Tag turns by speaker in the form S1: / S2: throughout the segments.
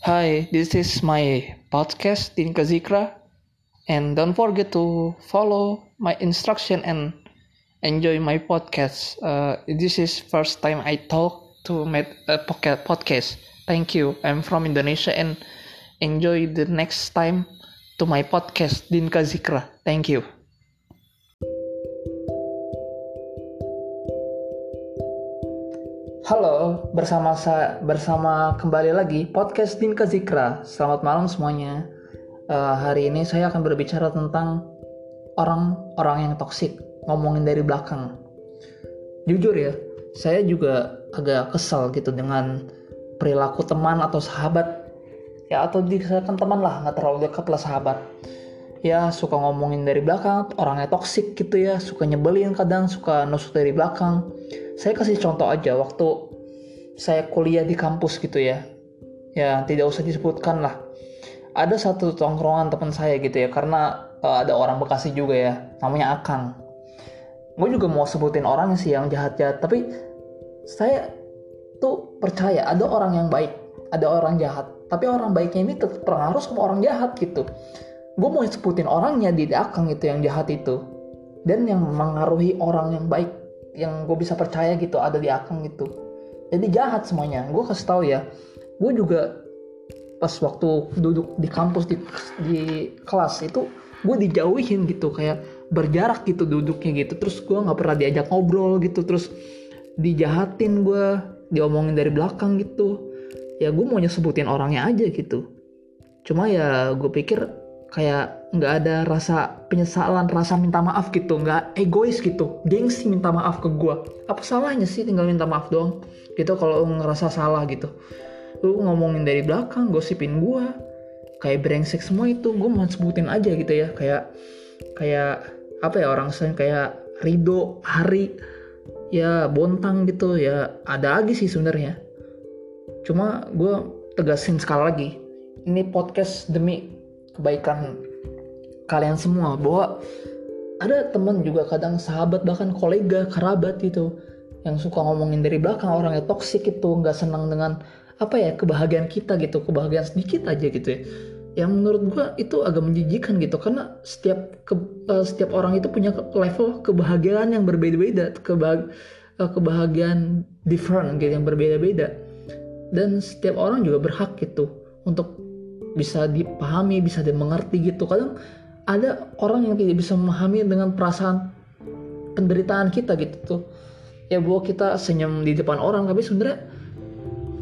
S1: Hi, this is my podcast Tinka Zikra, and don't forget to follow my instruction and enjoy my podcast. Uh, this is first time I talk to my uh, podcast. Thank you. I'm from Indonesia and enjoy the next time to my podcast Dinka Zikra. Thank you. Halo, bersama saya bersama kembali lagi podcast Dinka Zikra. Selamat malam semuanya. Uh, hari ini saya akan berbicara tentang orang-orang yang toksik, ngomongin dari belakang. Jujur ya, saya juga agak kesal gitu dengan perilaku teman atau sahabat ya atau dikatakan teman lah nggak terlalu dekat lah sahabat ya suka ngomongin dari belakang orangnya toksik gitu ya suka nyebelin kadang suka nusuk dari belakang saya kasih contoh aja waktu saya kuliah di kampus gitu ya. Ya tidak usah disebutkan lah. Ada satu tongkrongan teman saya gitu ya karena uh, ada orang Bekasi juga ya namanya Akang. Gue juga mau sebutin orang sih yang jahat-jahat tapi saya tuh percaya ada orang yang baik ada orang jahat. Tapi orang baiknya ini terpengaruh sama orang jahat gitu. Gue mau sebutin orangnya di Akang itu yang jahat itu dan yang mengaruhi orang yang baik yang gue bisa percaya gitu ada di akang gitu jadi jahat semuanya. Gue kasih tahu ya gue juga pas waktu duduk di kampus di di kelas itu gue dijauhin gitu kayak berjarak gitu duduknya gitu. Terus gue nggak pernah diajak ngobrol gitu terus dijahatin gue diomongin dari belakang gitu. Ya gue mau nyebutin orangnya aja gitu. Cuma ya gue pikir kayak nggak ada rasa penyesalan rasa minta maaf gitu nggak egois gitu. Gengsi minta maaf ke gue apa salahnya sih tinggal minta maaf doang? Gitu kalau ngerasa salah gitu. Lu ngomongin dari belakang gosipin gue kayak brengsek semua itu gue mau sebutin aja gitu ya. Kayak kayak apa ya orang selain kayak Rido Hari ya Bontang gitu ya ada lagi sih sebenarnya. Cuma gue tegasin sekali lagi ini podcast demi kebaikan kalian semua bahwa ada teman juga kadang sahabat bahkan kolega kerabat gitu yang suka ngomongin dari belakang orangnya toksik itu nggak senang dengan apa ya kebahagiaan kita gitu kebahagiaan sedikit aja gitu ya. Yang menurut gua itu agak menjijikan gitu karena setiap ke, uh, setiap orang itu punya level kebahagiaan yang berbeda-beda kebah, uh, kebahagiaan different gitu yang berbeda-beda. Dan setiap orang juga berhak gitu untuk bisa dipahami bisa dimengerti gitu. Kadang ada orang yang tidak bisa memahami dengan perasaan penderitaan kita gitu tuh. Ya bahwa kita senyum di depan orang tapi sebenarnya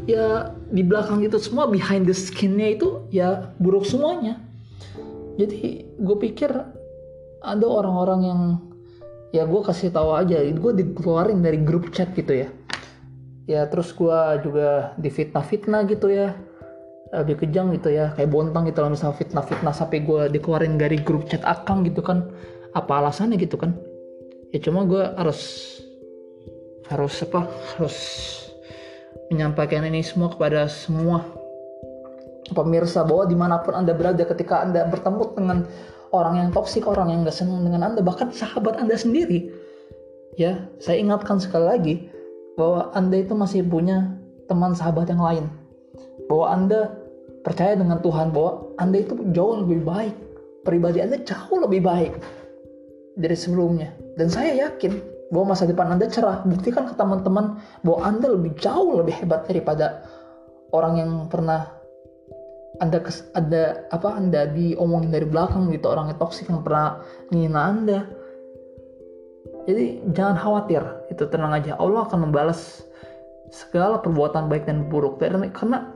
S1: ya di belakang itu semua behind the skinnya itu ya buruk semuanya. Jadi gue pikir ada orang-orang yang ya gue kasih tahu aja gue dikeluarin dari grup chat gitu ya. Ya terus gue juga difitnah-fitnah gitu ya lebih kejam gitu ya kayak bontang gitu lah misalnya fitnah-fitnah sampai gue dikeluarin dari grup chat akang gitu kan. Apa alasannya gitu kan? Ya cuma gue harus harus apa? Harus menyampaikan ini semua kepada semua pemirsa bahwa di mana pun anda berada ketika anda bertemu dengan orang yang toksik orang yang gak senang dengan anda bahkan sahabat anda sendiri ya saya ingatkan sekali lagi bahwa anda itu masih punya teman sahabat yang lain bahwa Anda percaya dengan Tuhan bahwa Anda itu jauh lebih baik. Pribadi Anda jauh lebih baik dari sebelumnya. Dan saya yakin bahwa masa depan Anda cerah. Buktikan ke teman-teman bahwa Anda lebih jauh lebih hebat daripada orang yang pernah anda ada apa anda diomongin dari belakang gitu orang yang toksik yang pernah ngina anda jadi jangan khawatir itu tenang aja Allah akan membalas segala perbuatan baik dan buruk karena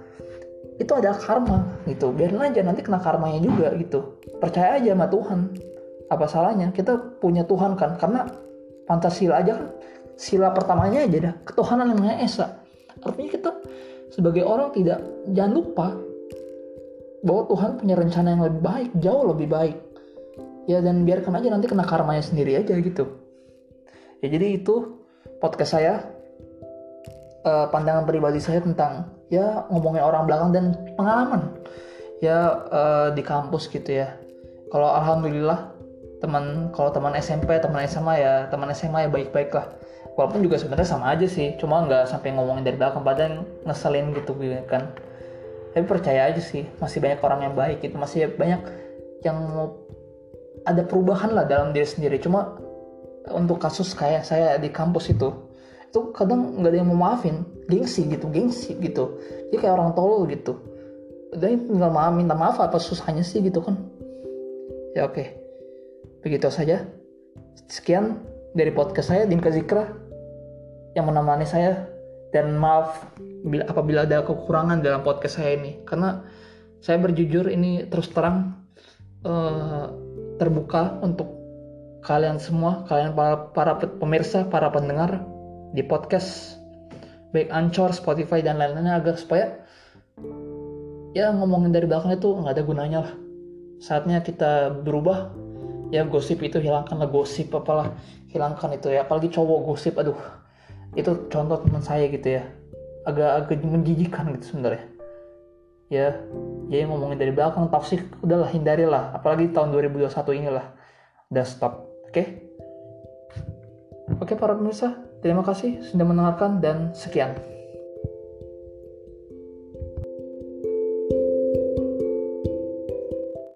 S1: itu ada karma gitu. Biarin aja nanti kena karmanya juga gitu. Percaya aja sama Tuhan. Apa salahnya? Kita punya Tuhan kan? Karena Pancasila aja kan sila pertamanya aja dah. Ketuhanan yang Maha Esa. Artinya kita sebagai orang tidak jangan lupa bahwa Tuhan punya rencana yang lebih baik jauh lebih baik. Ya dan biarkan aja nanti kena karmanya sendiri aja gitu. Ya jadi itu podcast saya uh, pandangan pribadi saya tentang ya ngomongin orang belakang dan pengalaman ya uh, di kampus gitu ya. Kalau alhamdulillah teman kalau teman SMP teman SMA ya teman SMA ya baik-baik lah. Walaupun juga sebenarnya sama aja sih cuma nggak sampai ngomongin dari belakang badan ngeselin gitu kan. Tapi percaya aja sih masih banyak orang yang baik itu masih banyak yang mau ada perubahan lah dalam diri sendiri. Cuma untuk kasus kayak saya di kampus itu itu kadang nggak ada yang mau maafin. Gengsi gitu gengsi gitu. Jadi kayak orang tolol gitu. Dan tinggal maaf minta maaf apa susahnya sih gitu kan. Ya oke. Begitu saja. Sekian dari podcast saya Dinka Zikra yang menemani saya. Dan maaf bila apabila ada kekurangan dalam podcast saya ini. Karena saya berjujur ini terus terang uh, terbuka untuk kalian semua kalian para, para pemirsa para pendengar di podcast baik Anchor Spotify dan lain-lainnya agar supaya ya ngomongin dari belakang itu nggak ada gunanya lah. Saatnya kita berubah ya gosip itu hilangkanlah gosip apalah hilangkan itu ya. Apalagi cowok gosip aduh itu contoh teman saya gitu ya. Agak-agak menjijikan gitu sebenarnya. Ya jadi ngomongin dari belakang toxic udahlah hindarilah apalagi tahun 2021 inilah. Udah stop oke? Okay? oke okay, para pemirsa terima kasih sudah mendengarkan dan sekian